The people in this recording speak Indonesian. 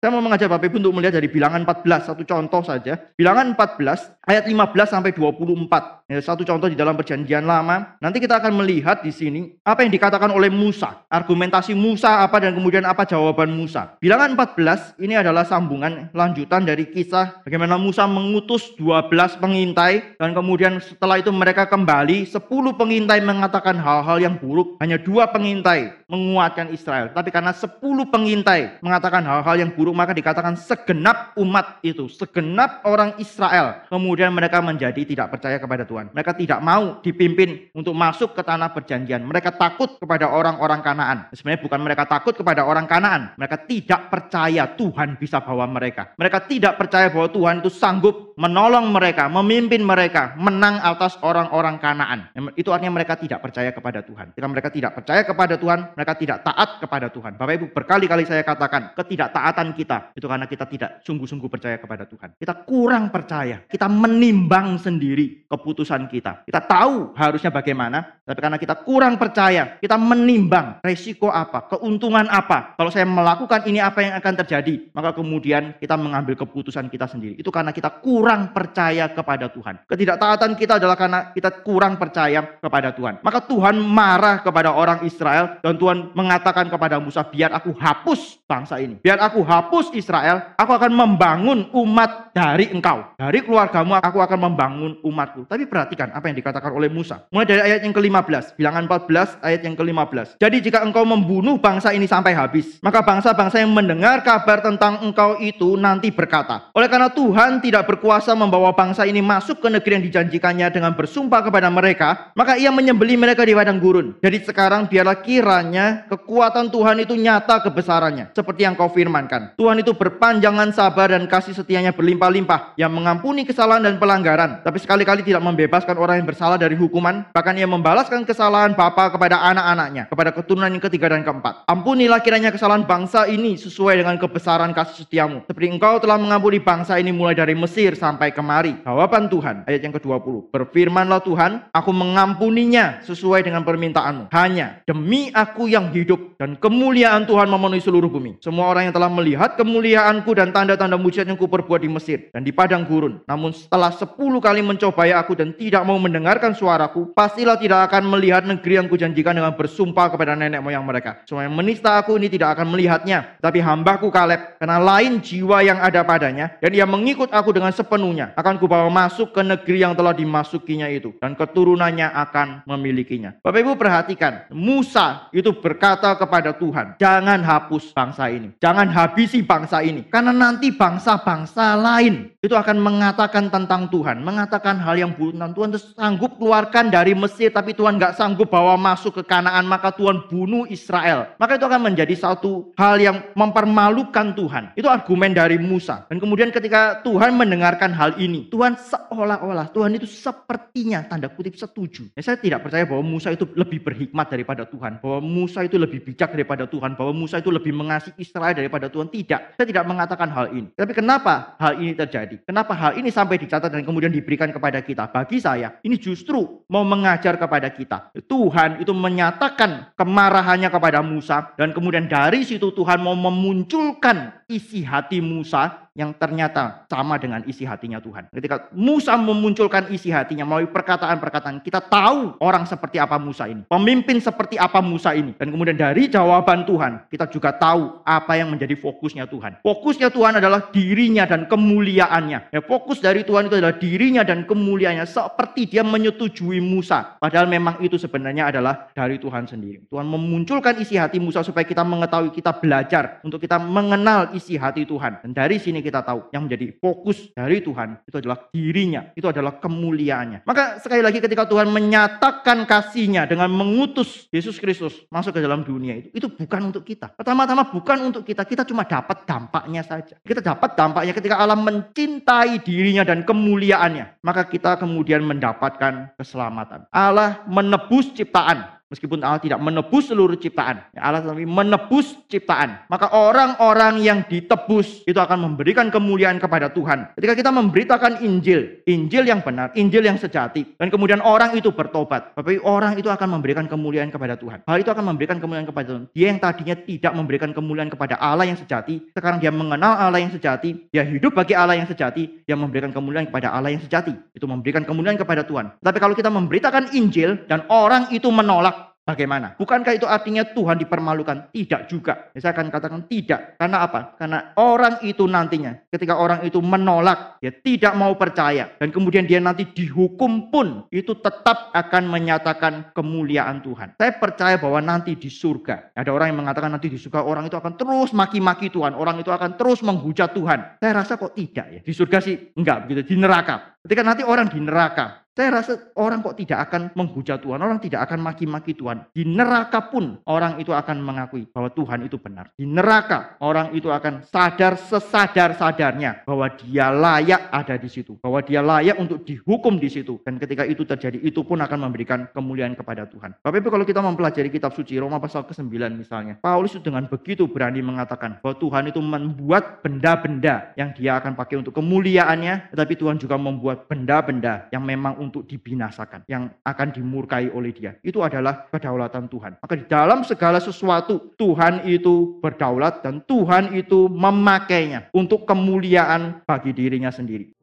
Saya mau mengajak Bapak Ibu untuk melihat dari bilangan 14, satu contoh saja. Bilangan 14 ayat 15 sampai 24. Ya, satu contoh di dalam perjanjian lama. Nanti kita akan melihat di sini apa yang dikatakan oleh Musa. Argumentasi Musa apa dan kemudian apa jawaban Musa. Bilangan 14 ini adalah sambungan lanjutan dari kisah bagaimana Musa mengutus 12 pengintai dan kemudian setelah itu mereka kembali 10 pengintai mengatakan hal-hal yang buruk. Hanya dua pengintai menguatkan Israel. Tapi karena 10 pengintai mengatakan hal-hal yang buruk maka dikatakan segenap umat itu, segenap orang Israel kemudian mereka menjadi tidak percaya kepada. Tuhan. Mereka tidak mau dipimpin untuk masuk ke tanah perjanjian. Mereka takut kepada orang-orang Kanaan. Sebenarnya bukan mereka takut kepada orang Kanaan. Mereka tidak percaya Tuhan bisa bawa mereka. Mereka tidak percaya bahwa Tuhan itu sanggup menolong mereka, memimpin mereka, menang atas orang-orang Kanaan. Itu artinya mereka tidak percaya kepada Tuhan. Jika mereka tidak percaya kepada Tuhan, mereka tidak taat kepada Tuhan. Bapak Ibu, berkali-kali saya katakan, ketidaktaatan kita itu karena kita tidak sungguh-sungguh percaya kepada Tuhan. Kita kurang percaya. Kita menimbang sendiri keputusan kita. Kita tahu harusnya bagaimana, tapi karena kita kurang percaya, kita menimbang resiko apa, keuntungan apa. Kalau saya melakukan ini apa yang akan terjadi, maka kemudian kita mengambil keputusan kita sendiri. Itu karena kita kurang percaya kepada Tuhan. Ketidaktaatan kita adalah karena kita kurang percaya kepada Tuhan. Maka Tuhan marah kepada orang Israel dan Tuhan mengatakan kepada Musa, biar aku hapus bangsa ini. Biar aku hapus Israel, aku akan membangun umat dari engkau. Dari keluargamu aku akan membangun umatku. Tapi perhatikan apa yang dikatakan oleh Musa. Mulai dari ayat yang ke-15, bilangan 14 ayat yang ke-15. Jadi jika engkau membunuh bangsa ini sampai habis, maka bangsa-bangsa yang mendengar kabar tentang engkau itu nanti berkata, oleh karena Tuhan tidak berkuasa membawa bangsa ini masuk ke negeri yang dijanjikannya dengan bersumpah kepada mereka, maka ia menyembeli mereka di padang gurun. Jadi sekarang biarlah kiranya kekuatan Tuhan itu nyata kebesarannya, seperti yang kau firmankan. Tuhan itu berpanjangan sabar dan kasih setianya berlimpah-limpah, yang mengampuni kesalahan dan pelanggaran, tapi sekali-kali tidak membebaskan orang yang bersalah dari hukuman, bahkan ia membalaskan kesalahan bapa kepada anak-anaknya, kepada keturunan yang ketiga dan keempat. Ampunilah kiranya kesalahan bangsa ini sesuai dengan kebesaran kasih setiamu. Seperti engkau telah mengampuni bangsa ini mulai dari Mesir sampai kemari. Jawaban Tuhan, ayat yang ke-20. Berfirmanlah Tuhan, aku mengampuninya sesuai dengan permintaanmu. Hanya demi aku yang hidup dan kemuliaan Tuhan memenuhi seluruh bumi. Semua orang yang telah melihat kemuliaanku dan tanda-tanda mujizat yang kuperbuat di Mesir dan di padang gurun. Namun setelah sepuluh kali mencobai aku dan tidak mau mendengarkan suaraku, pastilah tidak akan melihat negeri yang kujanjikan dengan bersumpah kepada nenek moyang mereka. Semua yang menista aku ini tidak akan melihatnya. Tapi hambaku Kaleb, karena lain jiwa yang ada padanya, dan ia mengikut aku dengan sepenuhnya, akan kubawa masuk ke negeri yang telah dimasukinya itu. Dan keturunannya akan memilikinya. Bapak Ibu perhatikan, Musa itu berkata kepada Tuhan, jangan hapus bangsa ini. Jangan habisi bangsa ini. Karena nanti bangsa-bangsa lain itu akan mengatakan tentang Tuhan. Mengatakan hal yang buruk Tuhan. Tuhan sanggup keluarkan dari Mesir, tapi Tuhan nggak sanggup bawa masuk ke Kanaan, maka Tuhan bunuh Israel. Maka itu akan menjadi satu hal yang mempermalukan Tuhan. Itu argumen dari Musa. Dan kemudian ketika Tuhan mendengarkan hal ini, Tuhan seolah-olah, Tuhan itu sepertinya tanda kutip setuju. Ya, saya tidak percaya bahwa Musa itu lebih berhikmat daripada Tuhan. Bahwa Musa itu lebih bijak daripada Tuhan. Bahwa Musa itu lebih mengasihi Israel daripada Tuhan. Tidak. Saya tidak mengatakan hal ini. Tapi kenapa hal ini terjadi? Kenapa hal ini sampai dicatat dan kemudian diberikan kepada kita? Bagi saya, ini justru mau mengajar kepada kita. Tuhan itu menyatakan kemarahannya kepada Musa dan kemudian dari situ Tuhan mau memunculkan isi hati Musa yang ternyata sama dengan isi hatinya Tuhan. Ketika Musa memunculkan isi hatinya melalui perkataan-perkataan, kita tahu orang seperti apa Musa ini. Pemimpin seperti apa Musa ini. Dan kemudian dari jawaban Tuhan, kita juga tahu apa yang menjadi fokusnya Tuhan. Fokusnya Tuhan adalah dirinya dan kemuliaannya. Ya, fokus dari Tuhan itu adalah dirinya dan kemuliaannya. Seperti dia menyetujui Musa. Padahal memang itu sebenarnya adalah dari Tuhan sendiri. Tuhan memunculkan isi hati Musa supaya kita mengetahui, kita belajar. Untuk kita mengenal isi hati Tuhan. Dan dari sini kita tahu yang menjadi fokus dari Tuhan itu adalah dirinya, itu adalah kemuliaannya. Maka sekali lagi ketika Tuhan menyatakan kasihnya dengan mengutus Yesus Kristus masuk ke dalam dunia itu, itu bukan untuk kita. Pertama-tama bukan untuk kita, kita cuma dapat dampaknya saja. Kita dapat dampaknya ketika Allah mencintai dirinya dan kemuliaannya, maka kita kemudian mendapatkan keselamatan. Allah menebus ciptaan Meskipun Allah tidak menebus seluruh ciptaan. Ya, Allah tapi menebus ciptaan. Maka orang-orang yang ditebus itu akan memberikan kemuliaan kepada Tuhan. Ketika kita memberitakan Injil, Injil yang benar, Injil yang sejati. Dan kemudian orang itu bertobat. Tapi orang itu akan memberikan kemuliaan kepada Tuhan. Hal itu akan memberikan kemuliaan kepada Tuhan. Dia yang tadinya tidak memberikan kemuliaan kepada Allah yang sejati. Sekarang dia mengenal Allah yang sejati. Dia hidup bagi Allah yang sejati. Dia memberikan kemuliaan kepada Allah yang sejati. Itu memberikan kemuliaan kepada Tuhan. Tapi kalau kita memberitakan Injil dan orang itu menolak, Bagaimana? Bukankah itu artinya Tuhan dipermalukan? Tidak juga. Saya akan katakan tidak. Karena apa? Karena orang itu nantinya, ketika orang itu menolak, dia tidak mau percaya, dan kemudian dia nanti dihukum pun, itu tetap akan menyatakan kemuliaan Tuhan. Saya percaya bahwa nanti di surga, ada orang yang mengatakan nanti di surga orang itu akan terus maki-maki Tuhan, orang itu akan terus menghujat Tuhan. Saya rasa kok tidak ya. Di surga sih enggak begitu, di neraka. Ketika nanti orang di neraka, saya rasa orang kok tidak akan menghujat Tuhan, orang tidak akan maki-maki Tuhan. Di neraka pun orang itu akan mengakui bahwa Tuhan itu benar. Di neraka orang itu akan sadar sesadar-sadarnya bahwa dia layak ada di situ, bahwa dia layak untuk dihukum di situ. Dan ketika itu terjadi, itu pun akan memberikan kemuliaan kepada Tuhan. Ibu kalau kita mempelajari kitab suci Roma pasal ke-9 misalnya, Paulus dengan begitu berani mengatakan bahwa Tuhan itu membuat benda-benda yang dia akan pakai untuk kemuliaannya, tetapi Tuhan juga membuat benda-benda yang memang untuk dibinasakan, yang akan dimurkai oleh dia. Itu adalah kedaulatan Tuhan. Maka di dalam segala sesuatu, Tuhan itu berdaulat dan Tuhan itu memakainya untuk kemuliaan bagi dirinya sendiri.